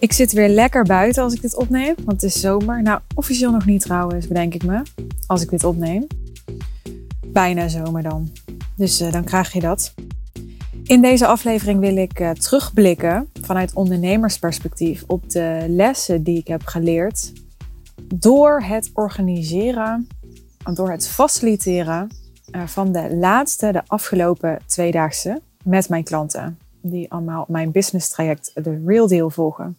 Ik zit weer lekker buiten als ik dit opneem, want het is zomer. Nou, officieel nog niet trouwens, bedenk ik me, als ik dit opneem. Bijna zomer dan. Dus uh, dan krijg je dat. In deze aflevering wil ik uh, terugblikken vanuit ondernemersperspectief op de lessen die ik heb geleerd door het organiseren, door het faciliteren uh, van de laatste, de afgelopen tweedaagse met mijn klanten die allemaal mijn business traject, de Real Deal, volgen.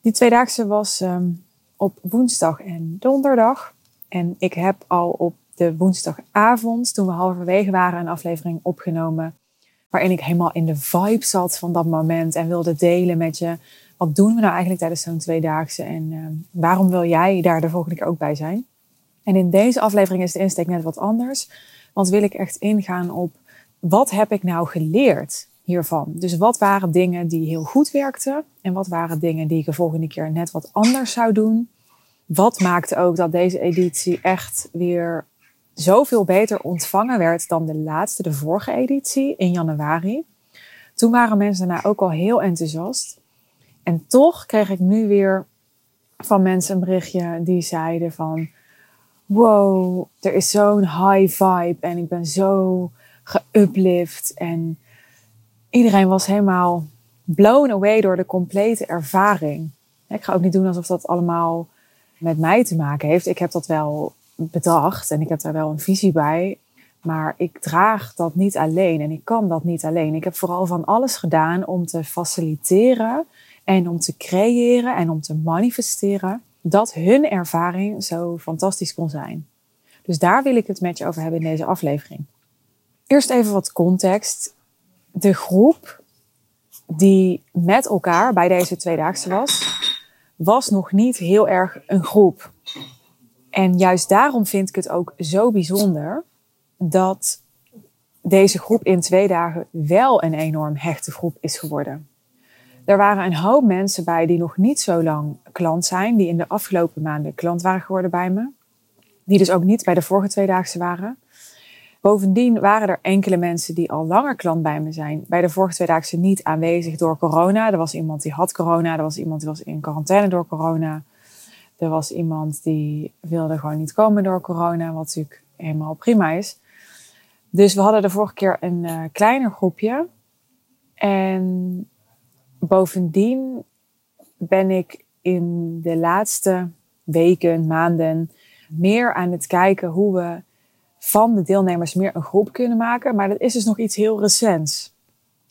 Die tweedaagse was um, op woensdag en donderdag. En ik heb al op de woensdagavond, toen we halverwege waren, een aflevering opgenomen. Waarin ik helemaal in de vibe zat van dat moment en wilde delen met je. Wat doen we nou eigenlijk tijdens zo'n tweedaagse en um, waarom wil jij daar de volgende keer ook bij zijn? En in deze aflevering is de insteek net wat anders. Want wil ik echt ingaan op wat heb ik nou geleerd hiervan. Dus wat waren dingen die heel goed werkten en wat waren dingen die ik de volgende keer net wat anders zou doen? Wat maakte ook dat deze editie echt weer zoveel beter ontvangen werd dan de laatste, de vorige editie in januari? Toen waren mensen daarna ook al heel enthousiast. En toch kreeg ik nu weer van mensen een berichtje die zeiden van... Wow, er is zo'n high vibe en ik ben zo geuplift en iedereen was helemaal blown away door de complete ervaring. Ik ga ook niet doen alsof dat allemaal met mij te maken heeft. Ik heb dat wel bedacht en ik heb daar wel een visie bij. Maar ik draag dat niet alleen en ik kan dat niet alleen. Ik heb vooral van alles gedaan om te faciliteren en om te creëren en om te manifesteren dat hun ervaring zo fantastisch kon zijn. Dus daar wil ik het met je over hebben in deze aflevering. Eerst even wat context de groep die met elkaar bij deze tweedaagse was, was nog niet heel erg een groep. En juist daarom vind ik het ook zo bijzonder dat deze groep in twee dagen wel een enorm hechte groep is geworden. Er waren een hoop mensen bij die nog niet zo lang klant zijn, die in de afgelopen maanden klant waren geworden bij me. Die dus ook niet bij de vorige tweedaagse waren. Bovendien waren er enkele mensen die al langer klant bij me zijn. Bij de vorige tweedaagse niet aanwezig door corona. Er was iemand die had corona. Er was iemand die was in quarantaine door corona. Er was iemand die wilde gewoon niet komen door corona. Wat natuurlijk helemaal prima is. Dus we hadden de vorige keer een uh, kleiner groepje. En bovendien ben ik in de laatste weken, maanden meer aan het kijken hoe we van de deelnemers meer een groep kunnen maken. Maar dat is dus nog iets heel recents.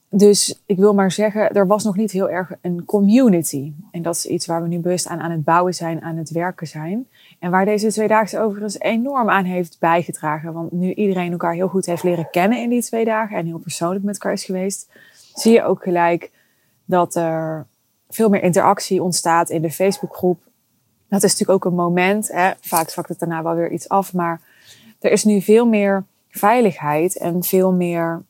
Dus ik wil maar zeggen, er was nog niet heel erg een community. En dat is iets waar we nu bewust aan aan het bouwen zijn, aan het werken zijn. En waar deze tweedaagse overigens enorm aan heeft bijgedragen. Want nu iedereen elkaar heel goed heeft leren kennen in die twee dagen en heel persoonlijk met elkaar is geweest, zie je ook gelijk dat er veel meer interactie ontstaat in de Facebookgroep. Dat is natuurlijk ook een moment. Hè? Vaak zwakt het daarna wel weer iets af, maar er is nu veel meer veiligheid en veel meer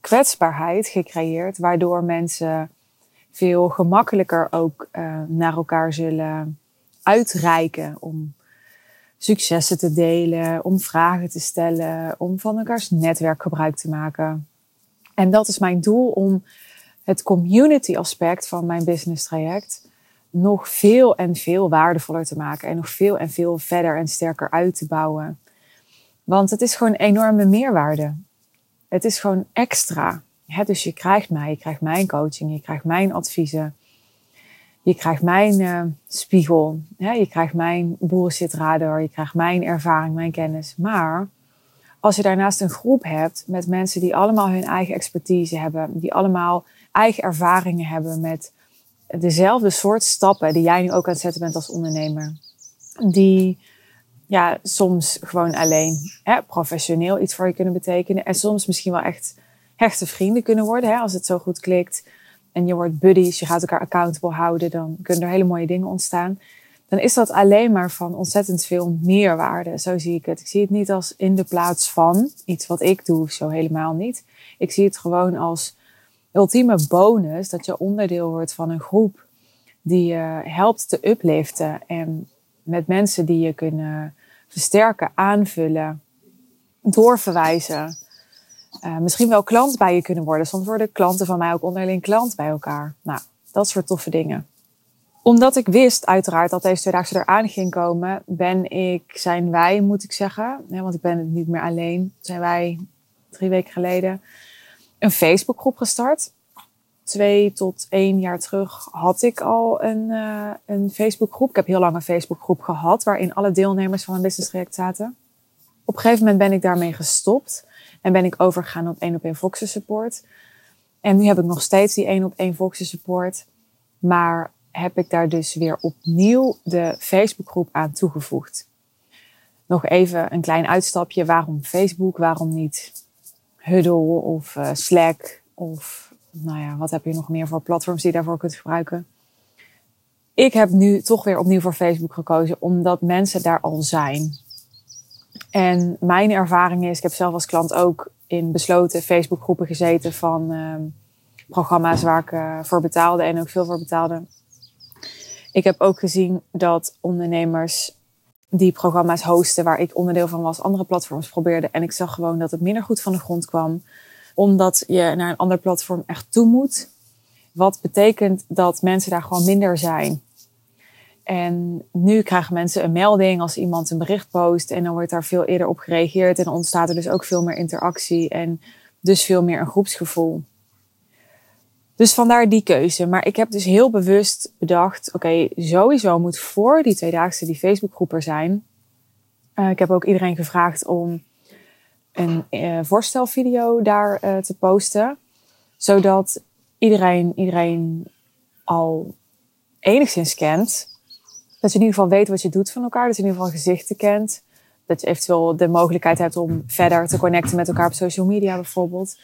kwetsbaarheid gecreëerd, waardoor mensen veel gemakkelijker ook uh, naar elkaar zullen uitreiken om successen te delen, om vragen te stellen, om van elkaars netwerk gebruik te maken. En dat is mijn doel om het community aspect van mijn business traject nog veel en veel waardevoller te maken en nog veel en veel verder en sterker uit te bouwen. Want het is gewoon enorme meerwaarde. Het is gewoon extra. dus je krijgt mij, je krijgt mijn coaching, je krijgt mijn adviezen. Je krijgt mijn uh, spiegel. je krijgt mijn bullshit radar. Je krijgt mijn ervaring, mijn kennis. Maar als je daarnaast een groep hebt met mensen die allemaal hun eigen expertise hebben. Die allemaal eigen ervaringen hebben met dezelfde soort stappen die jij nu ook aan het zetten bent als ondernemer. Die ja, soms gewoon alleen hè, professioneel iets voor je kunnen betekenen. En soms misschien wel echt hechte vrienden kunnen worden. Hè, als het zo goed klikt en je wordt buddies, je gaat elkaar accountable houden, dan kunnen er hele mooie dingen ontstaan. Dan is dat alleen maar van ontzettend veel meerwaarde. Zo zie ik het. Ik zie het niet als in de plaats van iets wat ik doe, zo helemaal niet. Ik zie het gewoon als ultieme bonus dat je onderdeel wordt van een groep die je helpt te upliften en met mensen die je kunnen versterken, aanvullen, doorverwijzen. Uh, misschien wel klant bij je kunnen worden. Soms worden klanten van mij ook onderling klant bij elkaar. Nou, Dat soort toffe dingen. Omdat ik wist uiteraard dat deze tweedaagse eraan ging komen, ben ik, zijn wij moet ik zeggen, want ik ben niet meer alleen, zijn wij drie weken geleden een Facebookgroep gestart. Twee tot één jaar terug had ik al een, uh, een Facebookgroep. Ik heb heel lang een Facebookgroep gehad waarin alle deelnemers van een business traject zaten. Op een gegeven moment ben ik daarmee gestopt en ben ik overgegaan op één op één Voxer support. En nu heb ik nog steeds die één op één Voxer support. Maar heb ik daar dus weer opnieuw de Facebookgroep aan toegevoegd. Nog even een klein uitstapje. Waarom Facebook? Waarom niet Huddle of uh, Slack? Of nou ja, wat heb je nog meer voor platforms die je daarvoor kunt gebruiken? Ik heb nu toch weer opnieuw voor Facebook gekozen, omdat mensen daar al zijn. En mijn ervaring is, ik heb zelf als klant ook in besloten Facebookgroepen gezeten van uh, programma's waar ik uh, voor betaalde en ook veel voor betaalde. Ik heb ook gezien dat ondernemers die programma's hosten waar ik onderdeel van was, andere platforms probeerden. En ik zag gewoon dat het minder goed van de grond kwam, omdat je naar een ander platform echt toe moet. Wat betekent dat mensen daar gewoon minder zijn. En nu krijgen mensen een melding als iemand een bericht post en dan wordt daar veel eerder op gereageerd en ontstaat er dus ook veel meer interactie en dus veel meer een groepsgevoel. Dus vandaar die keuze. Maar ik heb dus heel bewust bedacht, oké, sowieso moet voor die tweedaagse die Facebookgroep er zijn. Uh, ik heb ook iedereen gevraagd om een uh, voorstelvideo daar uh, te posten. Zodat iedereen, iedereen al enigszins kent. Dat je in ieder geval weet wat je doet van elkaar. Dat je in ieder geval gezichten kent. Dat je eventueel de mogelijkheid hebt om verder te connecten met elkaar op social media bijvoorbeeld.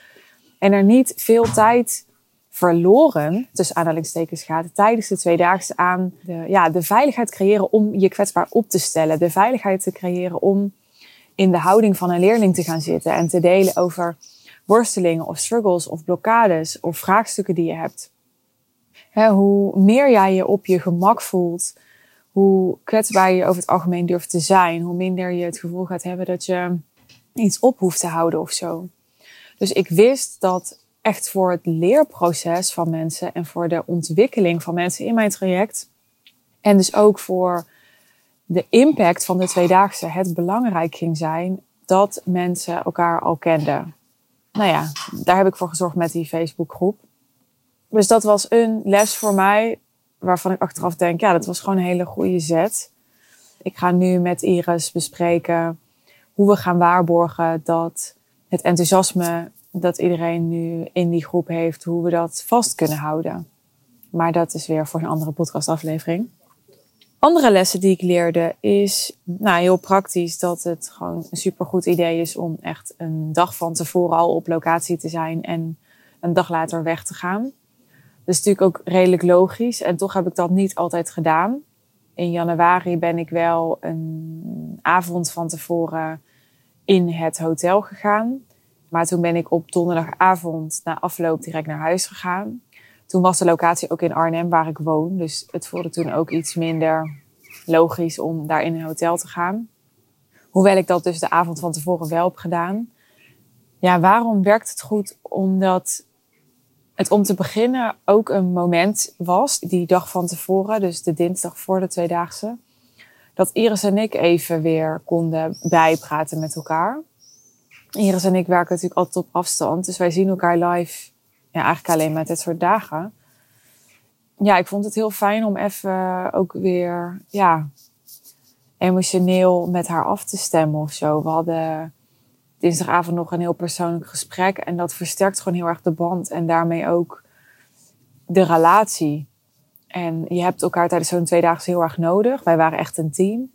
En er niet veel tijd verloren, tussen aanhalingstekens gaat, tijdens de tweedaagse aan de, ja, de veiligheid creëren om je kwetsbaar op te stellen. De veiligheid te creëren om in de houding van een leerling te gaan zitten en te delen over worstelingen of struggles of blokkades of vraagstukken die je hebt. hoe meer jij je op je gemak voelt, hoe kwetsbaar je over het algemeen durft te zijn, hoe minder je het gevoel gaat hebben dat je iets op hoeft te houden of zo. Dus ik wist dat echt voor het leerproces van mensen en voor de ontwikkeling van mensen in mijn traject. En dus ook voor de impact van de tweedaagse het belangrijk ging zijn dat mensen elkaar al kenden. Nou ja, daar heb ik voor gezorgd met die Facebookgroep. Dus dat was een les voor mij waarvan ik achteraf denk, ja, dat was gewoon een hele goede zet. Ik ga nu met Iris bespreken hoe we gaan waarborgen dat het enthousiasme dat iedereen nu in die groep heeft, hoe we dat vast kunnen houden. Maar dat is weer voor een andere podcastaflevering. Andere lessen die ik leerde is, nou heel praktisch, dat het gewoon een supergoed idee is om echt een dag van tevoren al op locatie te zijn en een dag later weg te gaan. Dat is natuurlijk ook redelijk logisch en toch heb ik dat niet altijd gedaan. In januari ben ik wel een avond van tevoren in het hotel gegaan. Maar toen ben ik op donderdagavond na afloop direct naar huis gegaan. Toen was de locatie ook in Arnhem, waar ik woon. Dus het voelde toen ook iets minder logisch om daar in een hotel te gaan. Hoewel ik dat dus de avond van tevoren wel heb gedaan. Ja, waarom werkt het goed? Omdat het om te beginnen ook een moment was, die dag van tevoren, dus de dinsdag voor de tweedaagse, dat Iris en ik even weer konden bijpraten met elkaar. Iris en ik werken natuurlijk altijd op afstand. Dus wij zien elkaar live ja, eigenlijk alleen met dit soort dagen. Ja, ik vond het heel fijn om even ook weer ja, emotioneel met haar af te stemmen of zo. We hadden dinsdagavond nog een heel persoonlijk gesprek. En dat versterkt gewoon heel erg de band. En daarmee ook de relatie. En je hebt elkaar tijdens zo'n twee dagen heel erg nodig. Wij waren echt een team.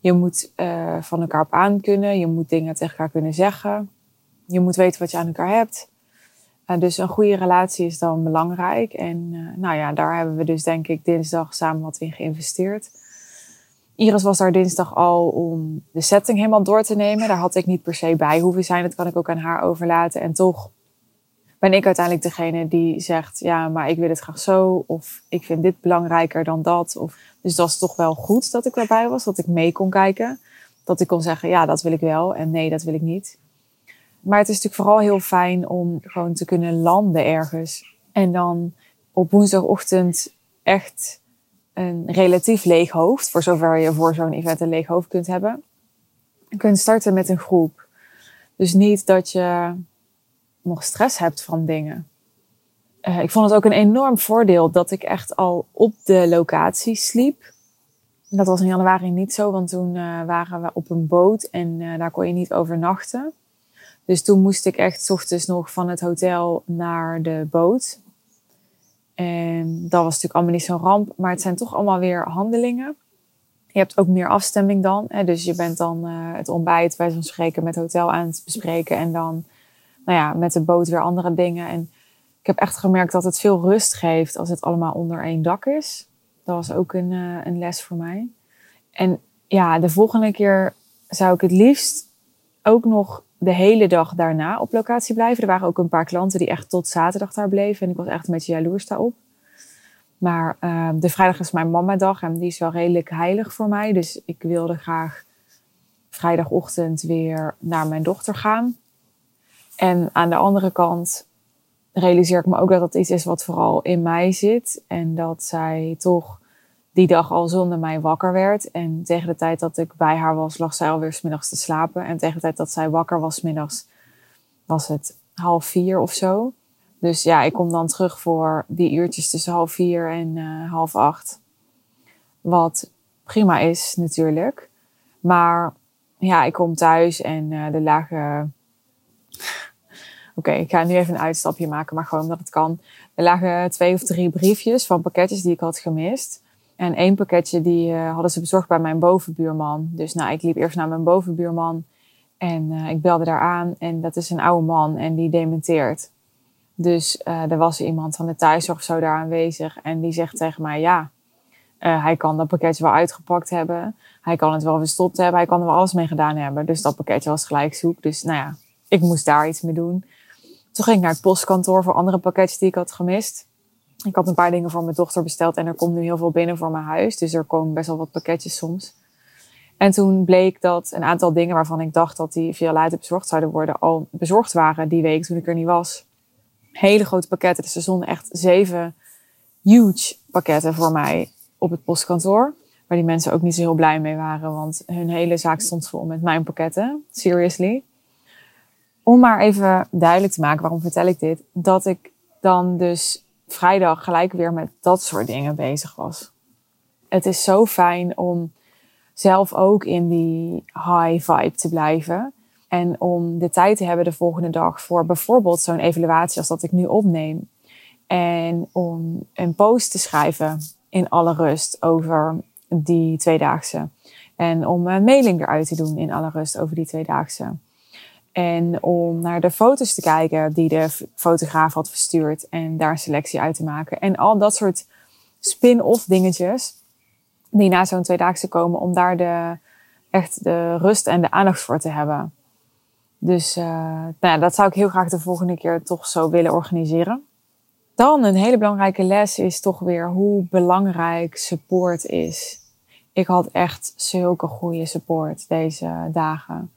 Je moet uh, van elkaar op aan kunnen. Je moet dingen tegen elkaar kunnen zeggen. Je moet weten wat je aan elkaar hebt. Uh, dus een goede relatie is dan belangrijk. En uh, nou ja, daar hebben we dus denk ik dinsdag samen wat in geïnvesteerd. Iris was daar dinsdag al om de setting helemaal door te nemen. Daar had ik niet per se bij hoeven zijn. Dat kan ik ook aan haar overlaten. En toch ben ik uiteindelijk degene die zegt: Ja, maar ik wil het graag zo. Of ik vind dit belangrijker dan dat. Of, dus dat is toch wel goed dat ik daarbij was. Dat ik mee kon kijken. Dat ik kon zeggen: Ja, dat wil ik wel. En nee, dat wil ik niet. Maar het is natuurlijk vooral heel fijn om gewoon te kunnen landen ergens. En dan op woensdagochtend echt een relatief leeg hoofd, voor zover je voor zo'n event een leeg hoofd kunt hebben, kunt starten met een groep. Dus niet dat je nog stress hebt van dingen. Uh, ik vond het ook een enorm voordeel dat ik echt al op de locatie sliep. Dat was in januari niet zo, want toen uh, waren we op een boot en uh, daar kon je niet overnachten. Dus toen moest ik echt ochtends nog van het hotel naar de boot. En dat was natuurlijk allemaal niet zo'n ramp, maar het zijn toch allemaal weer handelingen. Je hebt ook meer afstemming dan. Hè? Dus je bent dan het ontbijt bij zo'n spreken met hotel aan het bespreken en dan nou ja, met de boot weer andere dingen. En ik heb echt gemerkt dat het veel rust geeft als het allemaal onder één dak is. Dat was ook een, uh, een les voor mij. En ja, de volgende keer zou ik het liefst ook nog de hele dag daarna op locatie blijven. Er waren ook een paar klanten die echt tot zaterdag daar bleven. En ik was echt een beetje jaloers daarop. Maar uh, de vrijdag is mijn mama-dag en die is wel redelijk heilig voor mij. Dus ik wilde graag vrijdagochtend weer naar mijn dochter gaan. En aan de andere kant realiseer ik me ook dat dat iets is wat vooral in mij zit. En dat zij toch die dag al zonder mij wakker werd. En tegen de tijd dat ik bij haar was, lag zij alweer smiddags te slapen. En tegen de tijd dat zij wakker was smiddags, was het half vier of zo. Dus ja, ik kom dan terug voor die uurtjes tussen half vier en uh, half acht. Wat prima is natuurlijk. Maar ja, ik kom thuis en uh, de lage Oké, ik ga nu even een uitstapje maken, maar gewoon omdat het kan. Er lagen twee of drie briefjes van pakketjes die ik had gemist. En één pakketje die uh, hadden ze bezorgd bij mijn bovenbuurman. Dus nou, ik liep eerst naar mijn bovenbuurman en uh, ik belde daar aan. En dat is een oude man en die dementeert. Dus uh, er was iemand van de thuiszorg zo daar aanwezig. En die zegt tegen mij, ja, hij kan dat pakketje wel uitgepakt hebben. Hij kan het wel verstopt hebben. Hij kan er wel alles mee gedaan hebben. Dus dat pakketje was gelijk zoek. Dus nou ja, ik moest daar iets mee doen. Toen ging ik naar het postkantoor voor andere pakketjes die ik had gemist. Ik had een paar dingen voor mijn dochter besteld en er komt nu heel veel binnen voor mijn huis. Dus er komen best wel wat pakketjes soms. En toen bleek dat een aantal dingen waarvan ik dacht dat die via later bezorgd zouden worden, al bezorgd waren die week toen ik er niet was. Hele grote pakketten. Dus er stonden echt zeven huge pakketten voor mij op het postkantoor. Waar die mensen ook niet zo heel blij mee waren, want hun hele zaak stond vol met mijn pakketten. Seriously om maar even duidelijk te maken, waarom vertel ik dit? Dat ik dan dus vrijdag gelijk weer met dat soort dingen bezig was. Het is zo fijn om zelf ook in die high vibe te blijven. En om de tijd te hebben de volgende dag voor bijvoorbeeld zo'n evaluatie als dat ik nu opneem. En om een post te schrijven in alle rust over die tweedaagse. En om een mailing eruit te doen in alle rust over die tweedaagse. En om naar de foto's te kijken die de fotograaf had verstuurd en daar een selectie uit te maken. En al dat soort spin-off dingetjes die na zo'n tweedaagse komen, om daar de, echt de rust en de aandacht voor te hebben. Dus uh, nou dat zou ik heel graag de volgende keer toch zo willen organiseren. Dan een hele belangrijke les is toch weer hoe belangrijk support is. Ik had echt zulke goede support deze dagen.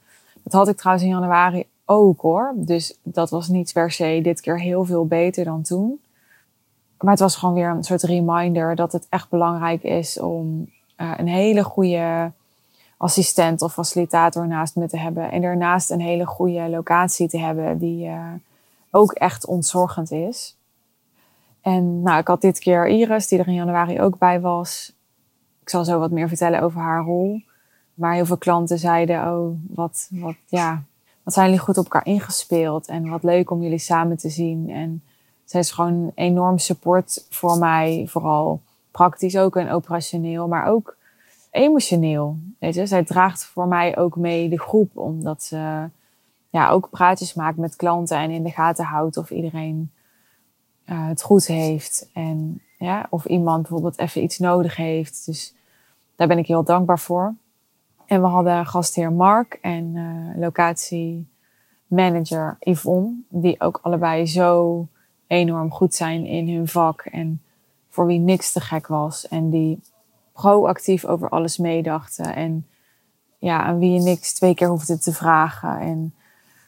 Dat had ik trouwens in januari ook hoor. Dus dat was niet per se dit keer heel veel beter dan toen. Maar het was gewoon weer een soort reminder dat het echt belangrijk is om uh, een hele goede assistent of facilitator naast me te hebben. En daarnaast een hele goede locatie te hebben die uh, ook echt ontzorgend is. En nou, ik had dit keer Iris, die er in januari ook bij was. Ik zal zo wat meer vertellen over haar rol. Maar heel veel klanten zeiden, oh, wat, wat, ja, wat zijn jullie goed op elkaar ingespeeld. En wat leuk om jullie samen te zien. En zij is gewoon enorm support voor mij. Vooral praktisch ook en operationeel, maar ook emotioneel. Weet je, zij draagt voor mij ook mee de groep, omdat ze ja, ook praatjes maakt met klanten en in de gaten houdt of iedereen uh, het goed heeft. En ja, of iemand bijvoorbeeld even iets nodig heeft. Dus daar ben ik heel dankbaar voor. En we hadden gastheer Mark en uh, locatiemanager Yvonne, die ook allebei zo enorm goed zijn in hun vak en voor wie niks te gek was en die proactief over alles meedachten en ja, aan wie je niks twee keer hoefde te vragen en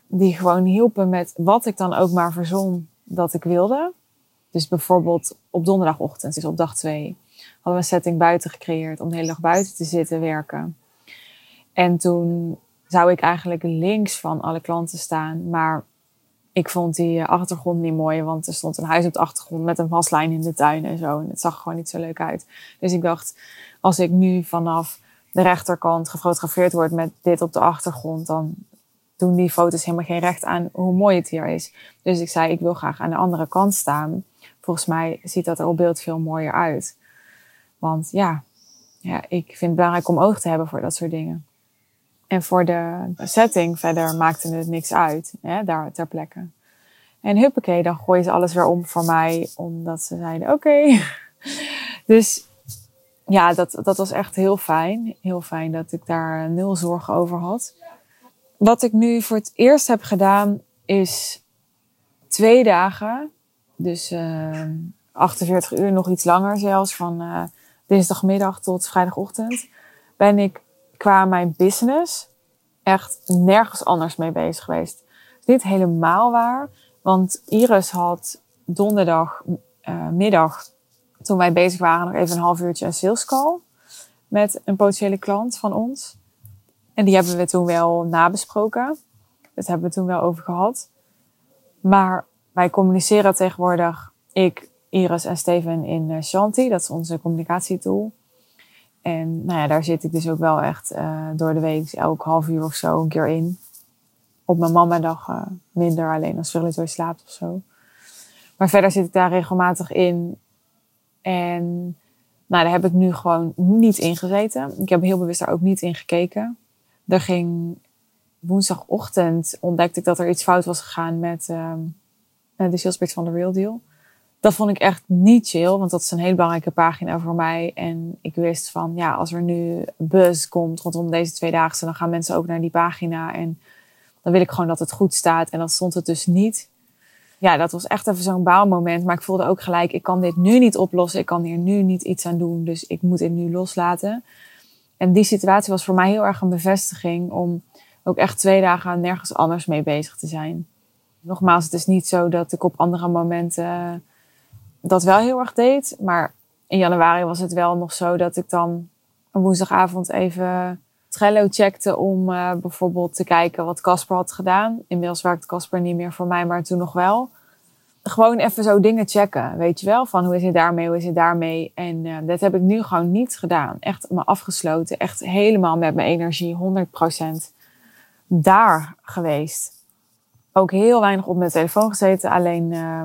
die gewoon hielpen met wat ik dan ook maar verzon dat ik wilde. Dus bijvoorbeeld op donderdagochtend, dus op dag twee, hadden we een setting buiten gecreëerd om de hele dag buiten te zitten werken. En toen zou ik eigenlijk links van alle klanten staan, maar ik vond die achtergrond niet mooi, want er stond een huis op de achtergrond met een waslijn in de tuin en zo. En het zag gewoon niet zo leuk uit. Dus ik dacht, als ik nu vanaf de rechterkant gefotografeerd word met dit op de achtergrond, dan doen die foto's helemaal geen recht aan hoe mooi het hier is. Dus ik zei, ik wil graag aan de andere kant staan. Volgens mij ziet dat er op beeld veel mooier uit. Want ja, ja, ik vind het belangrijk om oog te hebben voor dat soort dingen. En voor de setting verder maakte het niks uit, hè, daar ter plekke. En huppakee, dan gooien ze alles weer om voor mij, omdat ze zeiden oké. Dus ja, dat, dat was echt heel fijn. Heel fijn dat ik daar nul zorgen over had. Wat ik nu voor het eerst heb gedaan, is twee dagen. Dus uh, eh, 48 uur, nog iets langer zelfs, van uh, dinsdagmiddag tot vrijdagochtend. Ben ik qua mijn business echt nergens anders mee bezig geweest. niet helemaal waar, want Iris had donderdag uh, middag, toen wij bezig waren, nog even een half uurtje een sales call met een potentiële klant van ons. En die hebben we toen wel nabesproken. Dat hebben we toen wel over gehad. Maar wij communiceren tegenwoordig, ik, Iris en Steven in uh, Shanti. Dat is onze communicatietool. En nou ja, daar zit ik dus ook wel echt uh, door de week, dus elk half uur of zo, een keer in. Op mijn mama-dag uh, minder, alleen als weer slaapt of zo. Maar verder zit ik daar regelmatig in. En nou, daar heb ik nu gewoon niet in gezeten. Ik heb heel bewust daar ook niet in gekeken. Er ging woensdagochtend ontdekte ik dat er iets fout was gegaan met uh, de salespage van de Real Deal dat vond ik echt niet chill, want dat is een hele belangrijke pagina voor mij. En ik wist van, ja, als er nu buzz komt rondom deze tweedaagse, dan gaan mensen ook naar die pagina. En dan wil ik gewoon dat het goed staat. En dat stond het dus niet. Ja, dat was echt even zo'n baalmoment. Maar ik voelde ook gelijk, ik kan dit nu niet oplossen. Ik kan hier nu niet iets aan doen. Dus ik moet het nu loslaten. En die situatie was voor mij heel erg een bevestiging om ook echt twee dagen nergens anders mee bezig te zijn. Nogmaals, het is niet zo dat ik op andere momenten dat wel heel erg deed. Maar in januari was het wel nog zo dat ik dan een woensdagavond even Trello checkte om uh, bijvoorbeeld te kijken wat Casper had gedaan. Inmiddels werkt Casper niet meer voor mij, maar toen nog wel. Gewoon even zo dingen checken, weet je wel? Van hoe is het daarmee, hoe is het daarmee? En uh, dat heb ik nu gewoon niet gedaan. Echt me afgesloten. Echt helemaal met mijn energie, 100% daar geweest. Ook heel weinig op mijn telefoon gezeten. Alleen uh,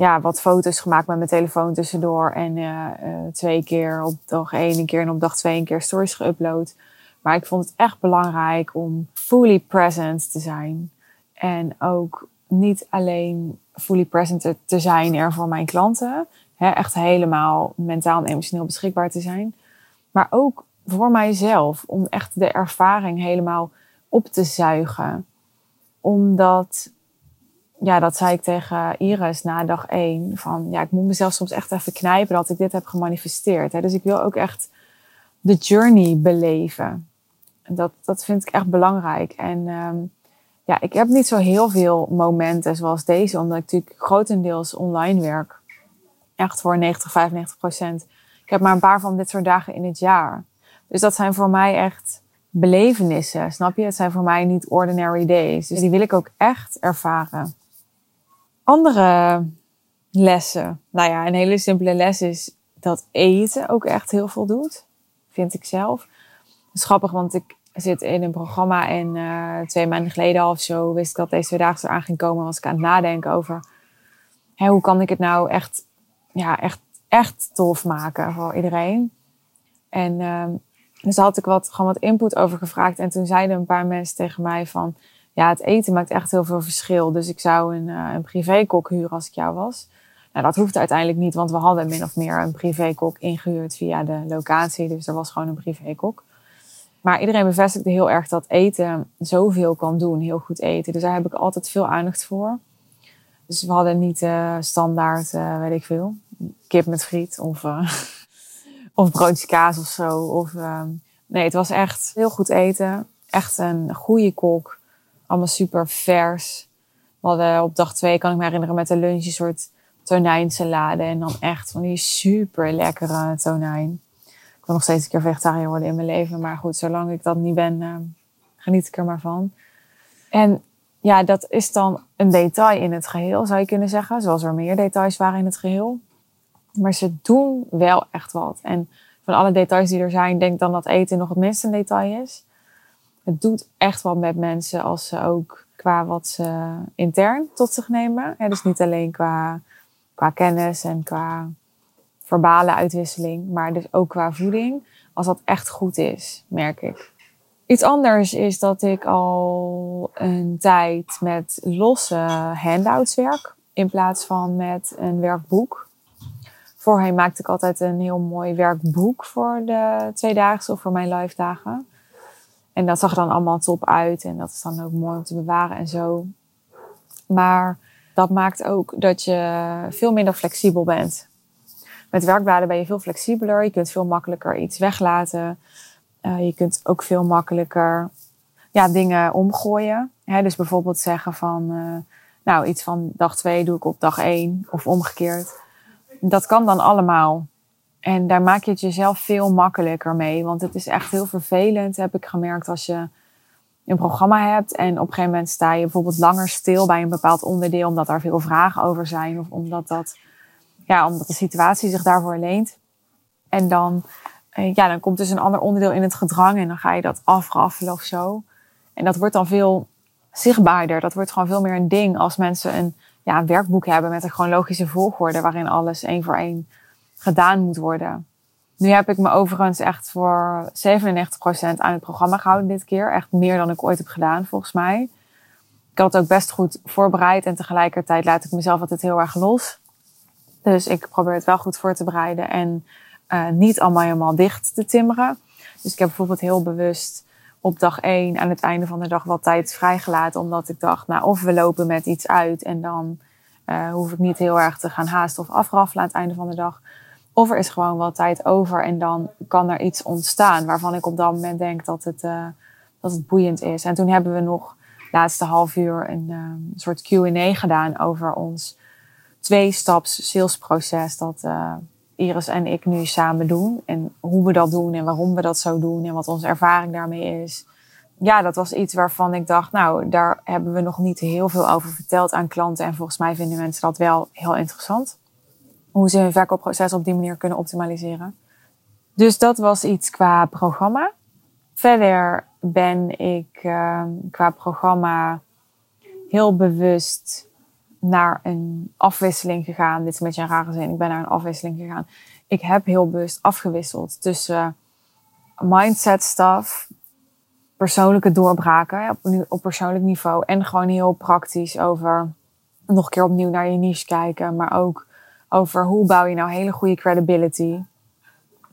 ja, wat foto's gemaakt met mijn telefoon tussendoor. En uh, twee keer op dag één een keer en op dag twee een keer stories geüpload. Maar ik vond het echt belangrijk om fully present te zijn. En ook niet alleen fully present te zijn er voor mijn klanten. Hè, echt helemaal mentaal en emotioneel beschikbaar te zijn. Maar ook voor mijzelf. Om echt de ervaring helemaal op te zuigen. Omdat ja, dat zei ik tegen Iris na dag één. Van ja, ik moet mezelf soms echt even knijpen dat ik dit heb gemanifesteerd. Hè. Dus ik wil ook echt de journey beleven. Dat, dat vind ik echt belangrijk. En um, ja, ik heb niet zo heel veel momenten zoals deze, omdat ik natuurlijk grotendeels online werk. Echt voor 90, 95 procent. Ik heb maar een paar van dit soort dagen in het jaar. Dus dat zijn voor mij echt belevenissen, snap je? Het zijn voor mij niet ordinary days. Dus die wil ik ook echt ervaren andere lessen. Nou ja, een hele simpele les is dat eten ook echt heel veel doet. Vind ik zelf. Het is grappig, want ik zit in een programma en uh, twee maanden geleden of zo wist ik dat deze twee dagen eraan ging komen. Was ik aan het nadenken over hè, hoe kan ik het nou echt, ja, echt, echt tof maken voor iedereen. En uh, dus had ik wat, gewoon wat input over gevraagd. En toen zeiden een paar mensen tegen mij van ja, het eten maakt echt heel veel verschil. Dus ik zou een, uh, een privékok huren als ik jou was. Nou, dat hoeft uiteindelijk niet, want we hadden min of meer een privékok ingehuurd via de locatie. Dus er was gewoon een privékok. Maar iedereen bevestigde heel erg dat eten zoveel kan doen, heel goed eten. Dus daar heb ik altijd veel aandacht voor. Dus we hadden niet uh, standaard, uh, weet ik veel, kip met friet of, of broodje kaas of zo. Of, nee, het was echt heel goed eten. Echt een goede kok. Allemaal super vers. We hadden op dag twee, kan ik me herinneren, met de lunch een soort tonijnsalade en dan echt van die super lekkere tonijn. Ik wil nog steeds een keer vegetariër worden in mijn leven, maar goed, zolang ik dat niet ben, uh, geniet ik er maar van. En ja, dat is dan een detail in het geheel, zou je kunnen zeggen. Zoals er meer details waren in het geheel. Maar ze doen wel echt wat. En van alle details die er zijn, denk dan dat eten nog het minste een detail is. Het doet echt wat met mensen als ze ook qua wat ze intern tot zich nemen. Dus niet alleen qua, qua kennis en qua verbale uitwisseling, maar dus ook qua voeding. Als dat echt goed is, merk ik. Iets anders is dat ik al een tijd met losse handouts werk in plaats van met een werkboek. Voorheen maakte ik altijd een heel mooi werkboek voor de tweedaagse of voor mijn live dagen. En dat zag er dan allemaal top uit en dat is dan ook mooi om te bewaren en zo. Maar dat maakt ook dat je veel minder flexibel bent. Met werkbladen ben je veel flexibeler. Je kunt veel makkelijker iets weglaten. Uh, je kunt ook veel makkelijker ja, dingen omgooien. Hè, dus bijvoorbeeld zeggen van, uh, nou, iets van dag 2 doe ik op dag 1 of omgekeerd. Dat kan dan allemaal. En daar maak je het jezelf veel makkelijker mee. Want het is echt heel vervelend, heb ik gemerkt, als je een programma hebt en op een gegeven moment sta je bijvoorbeeld langer stil bij een bepaald onderdeel, omdat er veel vragen over zijn of omdat, dat, ja, omdat de situatie zich daarvoor leent. En dan, eh, ja, dan komt dus een ander onderdeel in het gedrang en dan ga je dat afraffelen of zo. En dat wordt dan veel zichtbaarder. Dat wordt gewoon veel meer een ding als mensen een, ja, een werkboek hebben met een chronologische volgorde waarin alles één voor één gedaan moet worden. Nu heb ik me overigens echt voor 97% aan het programma gehouden dit keer. Echt meer dan ik ooit heb gedaan, volgens mij. Ik had het ook best goed voorbereid en tegelijkertijd laat ik mezelf altijd heel erg los. Dus ik probeer het wel goed voor te bereiden en uh, niet allemaal helemaal dicht te timmeren. Dus ik heb bijvoorbeeld heel bewust op dag 1 aan het einde van de dag wat tijd vrijgelaten. Omdat ik dacht, nou, of we lopen met iets uit en dan uh, hoef ik niet heel erg te gaan haasten of afraffelen aan het einde van de dag. Of er is gewoon wat tijd over en dan kan er iets ontstaan waarvan ik op dat moment denk dat het, uh, dat het boeiend is. En toen hebben we nog laatste half uur een uh, soort Q&A gedaan over ons twee-staps salesproces dat uh, Iris en ik nu samen doen. En hoe we dat doen en waarom we dat zo doen en wat onze ervaring daarmee is. Ja, dat was iets waarvan ik dacht, nou, daar hebben we nog niet heel veel over verteld aan klanten. En volgens mij vinden mensen dat wel heel interessant hoe ze hun verkoopproces op die manier kunnen optimaliseren. Dus dat was iets qua programma. Verder ben ik uh, qua programma heel bewust naar een afwisseling gegaan. Dit is een beetje een rare zin. Ik ben naar een afwisseling gegaan. Ik heb heel bewust afgewisseld tussen mindset stuff, persoonlijke doorbraken op, op persoonlijk niveau en gewoon heel praktisch over nog een keer opnieuw naar je niche kijken, maar ook over hoe bouw je nou hele goede credibility.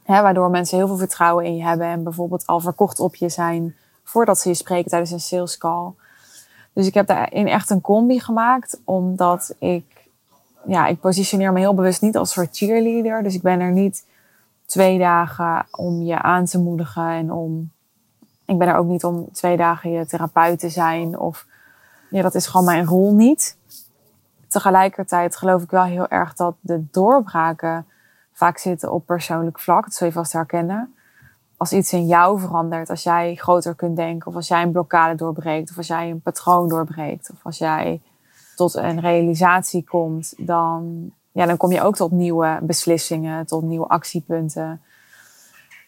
Hè, waardoor mensen heel veel vertrouwen in je hebben en bijvoorbeeld al verkocht op je zijn voordat ze je spreken tijdens een sales call. Dus ik heb daarin echt een combi gemaakt, omdat ik, ja, ik positioneer me heel bewust niet als soort cheerleader. Dus ik ben er niet twee dagen om je aan te moedigen en om, ik ben er ook niet om twee dagen je therapeut te zijn of, ja, dat is gewoon mijn rol niet tegelijkertijd geloof ik wel heel erg dat de doorbraken vaak zitten op persoonlijk vlak. Dat zul je vast herkennen. Als iets in jou verandert, als jij groter kunt denken, of als jij een blokkade doorbreekt, of als jij een patroon doorbreekt, of als jij tot een realisatie komt, dan, ja, dan kom je ook tot nieuwe beslissingen, tot nieuwe actiepunten.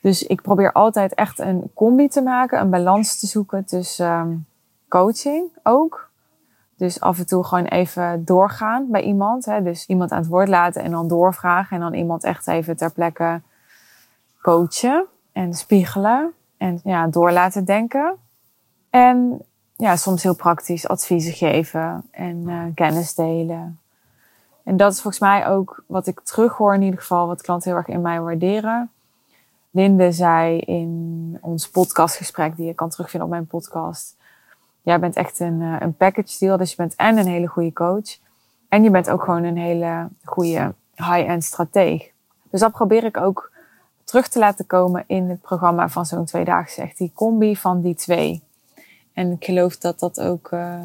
Dus ik probeer altijd echt een combi te maken, een balans te zoeken tussen um, coaching ook, dus af en toe gewoon even doorgaan bij iemand. Hè? Dus iemand aan het woord laten en dan doorvragen. En dan iemand echt even ter plekke coachen en spiegelen. En ja, door laten denken. En ja, soms heel praktisch adviezen geven en uh, kennis delen. En dat is volgens mij ook wat ik terughoor in ieder geval, wat klanten heel erg in mij waarderen. Linde zei in ons podcastgesprek, die je kan terugvinden op mijn podcast jij bent echt een, eh, een package deal. Dus je bent en een hele goede coach. En je bent ook gewoon een hele goede high-end strateeg. Dus dat probeer ik ook terug te laten komen in het programma van zo'n tweedaagse. Echt die combi van die twee. En ik geloof dat dat ook uh,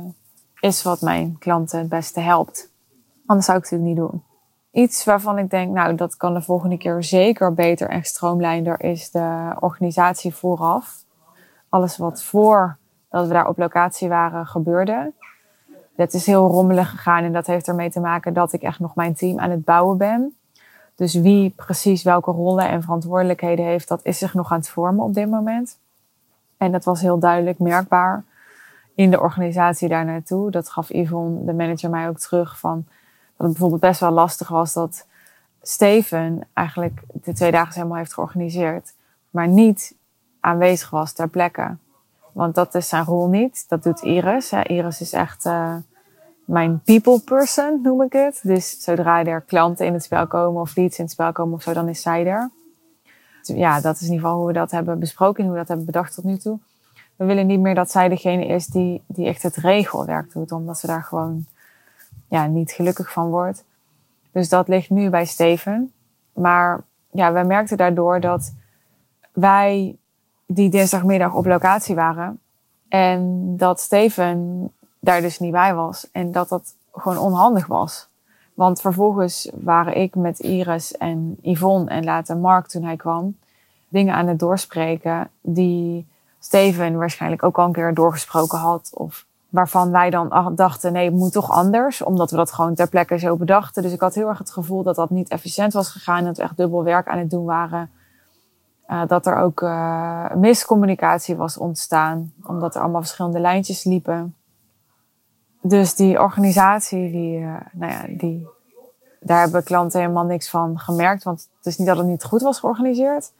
is wat mijn klanten het beste helpt. Anders zou ik het niet doen. iets waarvan ik denk, nou, dat kan de volgende keer zeker beter en stroomlijnder, is de organisatie vooraf. Alles wat voor dat we daar op locatie waren gebeurde. Het is heel rommelig gegaan en dat heeft ermee te maken dat ik echt nog mijn team aan het bouwen ben. Dus wie precies welke rollen en verantwoordelijkheden heeft, dat is zich nog aan het vormen op dit moment. En dat was heel duidelijk merkbaar in de organisatie daar naartoe. Dat gaf Yvonne, de manager, mij ook terug van dat het bijvoorbeeld best wel lastig was dat Steven eigenlijk de twee dagen helemaal heeft georganiseerd, maar niet aanwezig was ter plekke. Want dat is zijn rol niet. Dat doet Iris. Iris is echt uh, mijn people person, noem ik het. Dus zodra er klanten in het spel komen of leads in het spel komen of zo, dan is zij er. Dus ja, dat is in ieder geval hoe we dat hebben besproken en hoe we dat hebben bedacht tot nu toe. We willen niet meer dat zij degene is die, die echt het regelwerk doet, omdat ze daar gewoon ja, niet gelukkig van wordt. Dus dat ligt nu bij Steven. Maar ja, wij merkten daardoor dat wij die dinsdagmiddag op locatie waren. En dat Steven daar dus niet bij was. En dat dat gewoon onhandig was. Want vervolgens waren ik met Iris en Yvonne en later Mark toen hij kwam, dingen aan het doorspreken die Steven waarschijnlijk ook al een keer doorgesproken had. Of waarvan wij dan dachten, nee, het moet toch anders. Omdat we dat gewoon ter plekke zo bedachten. Dus ik had heel erg het gevoel dat dat niet efficiënt was gegaan. Dat we echt dubbel werk aan het doen waren. Uh, dat er ook uh, miscommunicatie was ontstaan. Omdat er allemaal verschillende lijntjes liepen. Dus die organisatie, die, uh, nou ja, die, daar hebben klanten helemaal niks van gemerkt. Want het is niet dat het niet goed was georganiseerd.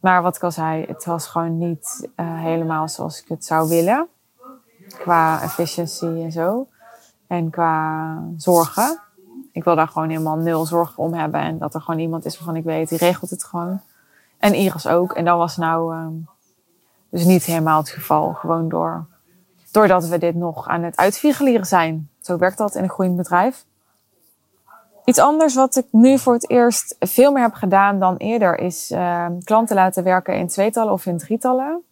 Maar wat ik al zei, het was gewoon niet helemaal zoals ik het zou willen. Qua efficiency en zo. En qua zorgen. Ik wil daar gewoon helemaal nul zorgen om hebben. En dat er gewoon iemand is waarvan ik weet, die regelt het gewoon. En Iris ook. En dat was nou uh, dus niet helemaal het geval. Gewoon door, doordat we dit nog aan het uitfigureren zijn. Zo werkt dat in een groeiend bedrijf. Iets anders wat ik nu voor het eerst veel meer heb gedaan dan eerder is uh, klanten laten werken in tweetallen of in drietallen.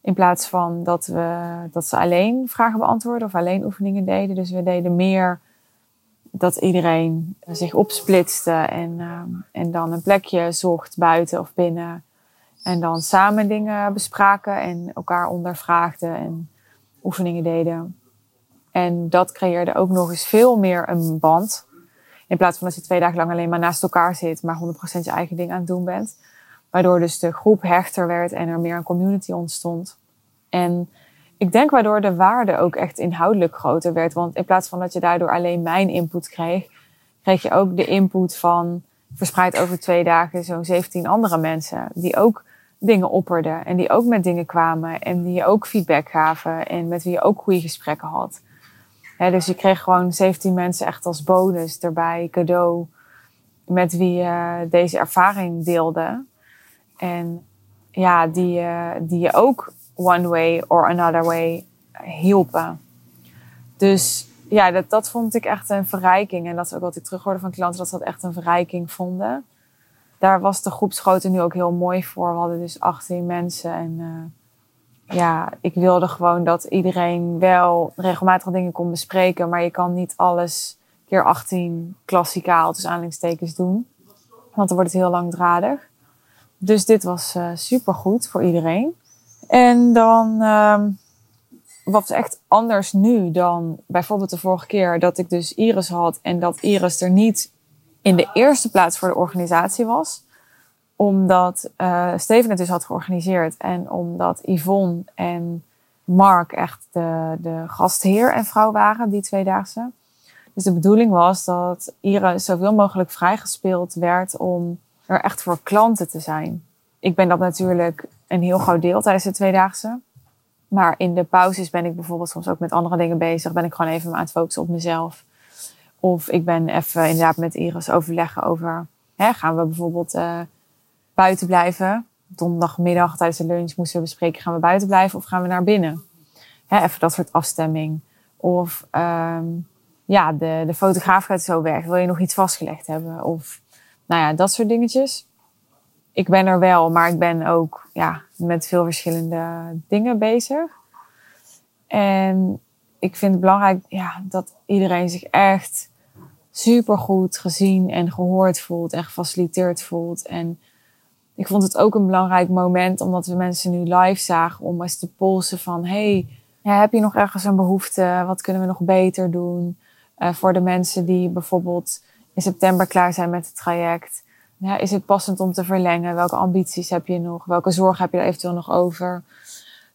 In plaats van dat, we, dat ze alleen vragen beantwoorden of alleen oefeningen deden. Dus we deden meer dat iedereen zich opsplitste en, uh, en dan een plekje zocht buiten of binnen. En dan samen dingen bespraken en elkaar ondervraagden en oefeningen deden. En dat creëerde ook nog eens veel meer een band. In plaats van dat je twee dagen lang alleen maar naast elkaar zit, maar 100% je eigen ding aan het doen bent. Waardoor dus de groep hechter werd en er meer een community ontstond. En ik denk waardoor de waarde ook echt inhoudelijk groter werd. Want in plaats van dat je daardoor alleen mijn input kreeg, kreeg je ook de input van verspreid over twee dagen zo'n 17 andere mensen. Die ook dingen opperden en die ook met dingen kwamen en die je ook feedback gaven en met wie je ook goede gesprekken had. dus je kreeg gewoon 17 mensen echt als bonus erbij, cadeau, met wie je deze ervaring deelde. En ja, die, die je ook one way or another way hielpen. Dus ja, dat, dat vond ik echt een verrijking. En dat is ook wat ik terughoorde van klanten, dat ze dat echt een verrijking vonden. Daar was de groepsgrootte nu ook heel mooi voor. We hadden dus 18 mensen. En uh, ja, ik wilde gewoon dat iedereen wel regelmatig dingen kon bespreken. Maar je kan niet alles keer 18 klassikaal, dus aanleidingstekens doen. Want dan wordt het heel langdradig. Dus dit was uh, super goed voor iedereen. En dan, um, wat echt anders nu dan bijvoorbeeld de vorige keer dat ik dus Iris had en dat Iris er niet in de eerste plaats voor de organisatie was. Omdat uh, Steven het dus had georganiseerd en omdat Yvonne en Mark echt de, de gastheer en vrouw waren, die tweedaagse. Dus de bedoeling was dat Iris zoveel mogelijk vrijgespeeld werd om er echt voor klanten te zijn. Ik ben dat natuurlijk een heel groot deel tijdens de tweedaagse. Maar in de pauzes ben ik bijvoorbeeld soms ook met andere dingen bezig. Ben ik gewoon even aan het focussen op mezelf. Of ik ben even inderdaad met Iris overleggen over... Hè, gaan we bijvoorbeeld uh, buiten blijven? Donderdagmiddag tijdens de lunch moesten we bespreken... gaan we buiten blijven of gaan we naar binnen? Hè, even dat soort afstemming. Of um, ja, de, de fotograaf gaat zo weg. Wil je nog iets vastgelegd hebben? Of nou ja, dat soort dingetjes ik ben er wel, maar ik ben ook ja, met veel verschillende dingen bezig. En ik vind het belangrijk ja, dat iedereen zich echt super goed gezien en gehoord voelt en gefaciliteerd voelt. En ik vond het ook een belangrijk moment, omdat we mensen nu live zagen, om eens te polsen van, hey, heb je nog ergens een behoefte? Wat kunnen we nog beter doen? Uh, voor de mensen die bijvoorbeeld in september klaar zijn met het traject. Ja, is het passend om te verlengen? Welke ambities heb je nog? Welke zorgen heb je er eventueel nog over?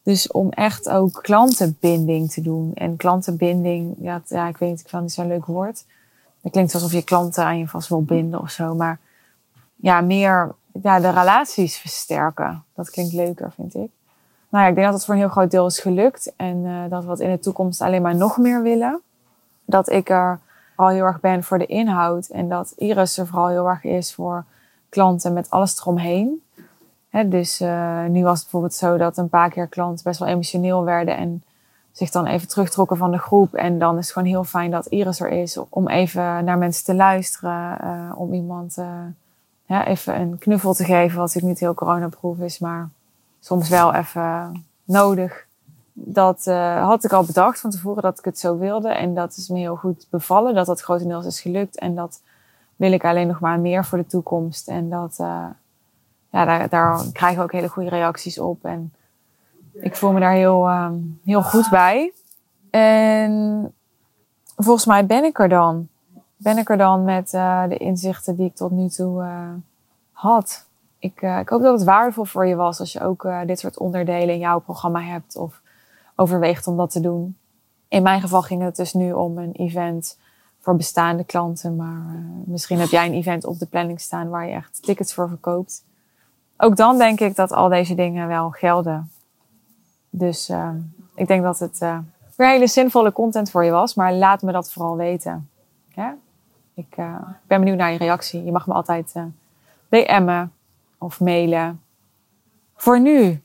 Dus om echt ook klantenbinding te doen. En klantenbinding, ja, ja ik weet niet, ik vind het niet zo'n leuk woord. Het klinkt alsof je klanten aan je vast wil binden of zo. Maar ja, meer ja, de relaties versterken. Dat klinkt leuker, vind ik. Nou ja, ik denk dat het voor een heel groot deel is gelukt. En uh, dat we het in de toekomst alleen maar nog meer willen. Dat ik er vooral heel erg ben voor de inhoud. En dat Iris er vooral heel erg is voor klanten met alles eromheen. Dus uh, nu was het bijvoorbeeld zo dat een paar keer klanten best wel emotioneel werden. En zich dan even terugtrokken van de groep. En dan is het gewoon heel fijn dat Iris er is om even naar mensen te luisteren. Uh, om iemand ja, even een knuffel te geven, wat natuurlijk niet heel coronaproof is, maar soms wel even nodig. Dat uh, had ik al bedacht van tevoren dat ik het zo wilde. En dat is me heel goed bevallen, dat dat grotendeels is gelukt. En dat wil ik alleen nog maar meer voor de toekomst. En dat, uh, ja, daar, daar krijgen we ook hele goede reacties op. En ik voel me daar heel, uh, heel goed bij. En volgens mij ben ik er dan ben ik er dan met uh, de inzichten die ik tot nu toe had. Ik, ik, hoop dat het waardevol voor je was als je ook dit soort onderdelen in jouw programma hebt of overweegt om dat te doen. In mijn geval ging het dus nu om een event voor bestaande klanten, maar misschien heb jij een event op de planning staan waar je echt tickets voor verkoopt. Ook dan denk ik dat al deze dingen wel gelden. Dus ik denk dat het weer hele zinvolle content voor je was, maar laat me dat vooral weten. Ik uh, ben benieuwd naar je reactie. Je mag me altijd uh, DM'en of mailen. Voor nu,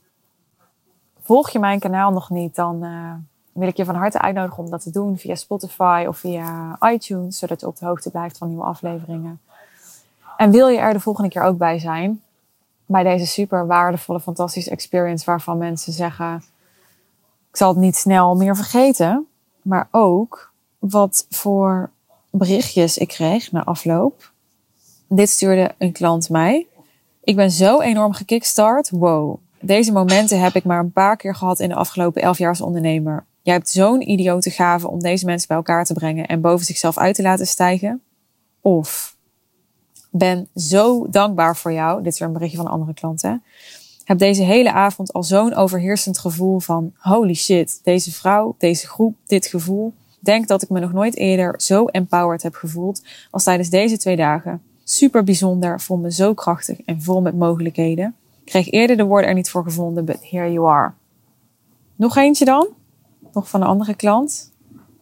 volg je mijn kanaal nog niet, dan uh, wil ik je van harte uitnodigen om dat te doen via Spotify of via iTunes, zodat je op de hoogte blijft van nieuwe afleveringen. En wil je er de volgende keer ook bij zijn, bij deze super waardevolle, fantastische experience waarvan mensen zeggen, ik zal het niet snel meer vergeten, maar ook wat voor berichtjes ik kreeg na afloop. Dit stuurde een klant mij. Ik ben zo enorm gekickstart. Wow. Deze momenten heb ik maar een paar keer gehad in de afgelopen elf jaar als ondernemer. Jij hebt zo'n idiote gave om deze mensen bij elkaar te brengen en boven zichzelf uit te laten stijgen. Of ben zo dankbaar voor jou. Dit is weer een berichtje van een andere klant. Heb deze hele avond al zo'n overheersend gevoel van holy shit, deze vrouw, deze groep, dit gevoel denk dat ik me nog nooit eerder zo empowered heb gevoeld als tijdens deze twee dagen. Super bijzonder, voel me zo krachtig en vol met mogelijkheden. Kreeg eerder de woorden er niet voor gevonden, but here you are. Nog eentje dan? Nog van een andere klant?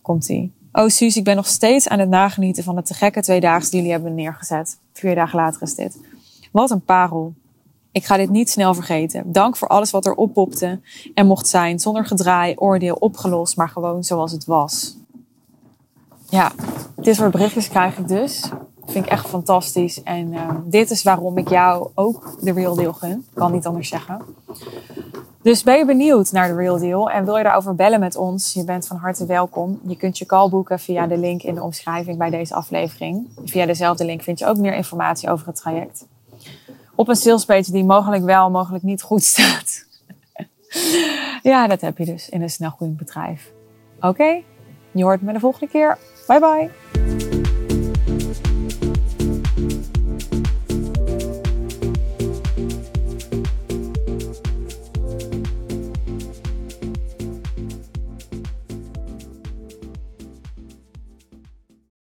Komt-ie. Oh Suus, ik ben nog steeds aan het nagenieten van de te gekke twee dagen die jullie hebben neergezet. Vier dagen later is dit. Wat een parel. Ik ga dit niet snel vergeten. Dank voor alles wat er oppopte en mocht zijn, zonder gedraai, oordeel, opgelost, maar gewoon zoals het was ja, dit soort berichtjes krijg ik dus. Vind ik echt fantastisch. En uh, dit is waarom ik jou ook de Real Deal gun. Kan niet anders zeggen. Dus ben je benieuwd naar de Real Deal en wil je daarover bellen met ons? Je bent van harte welkom. Je kunt je call boeken via de link in de omschrijving bij deze aflevering. Via dezelfde link vind je ook meer informatie over het traject. Op een salespage die mogelijk wel, mogelijk niet goed staat. ja, dat heb je dus in een snelgroeiend bedrijf. Oké, je hoort me de volgende keer. Bye bye.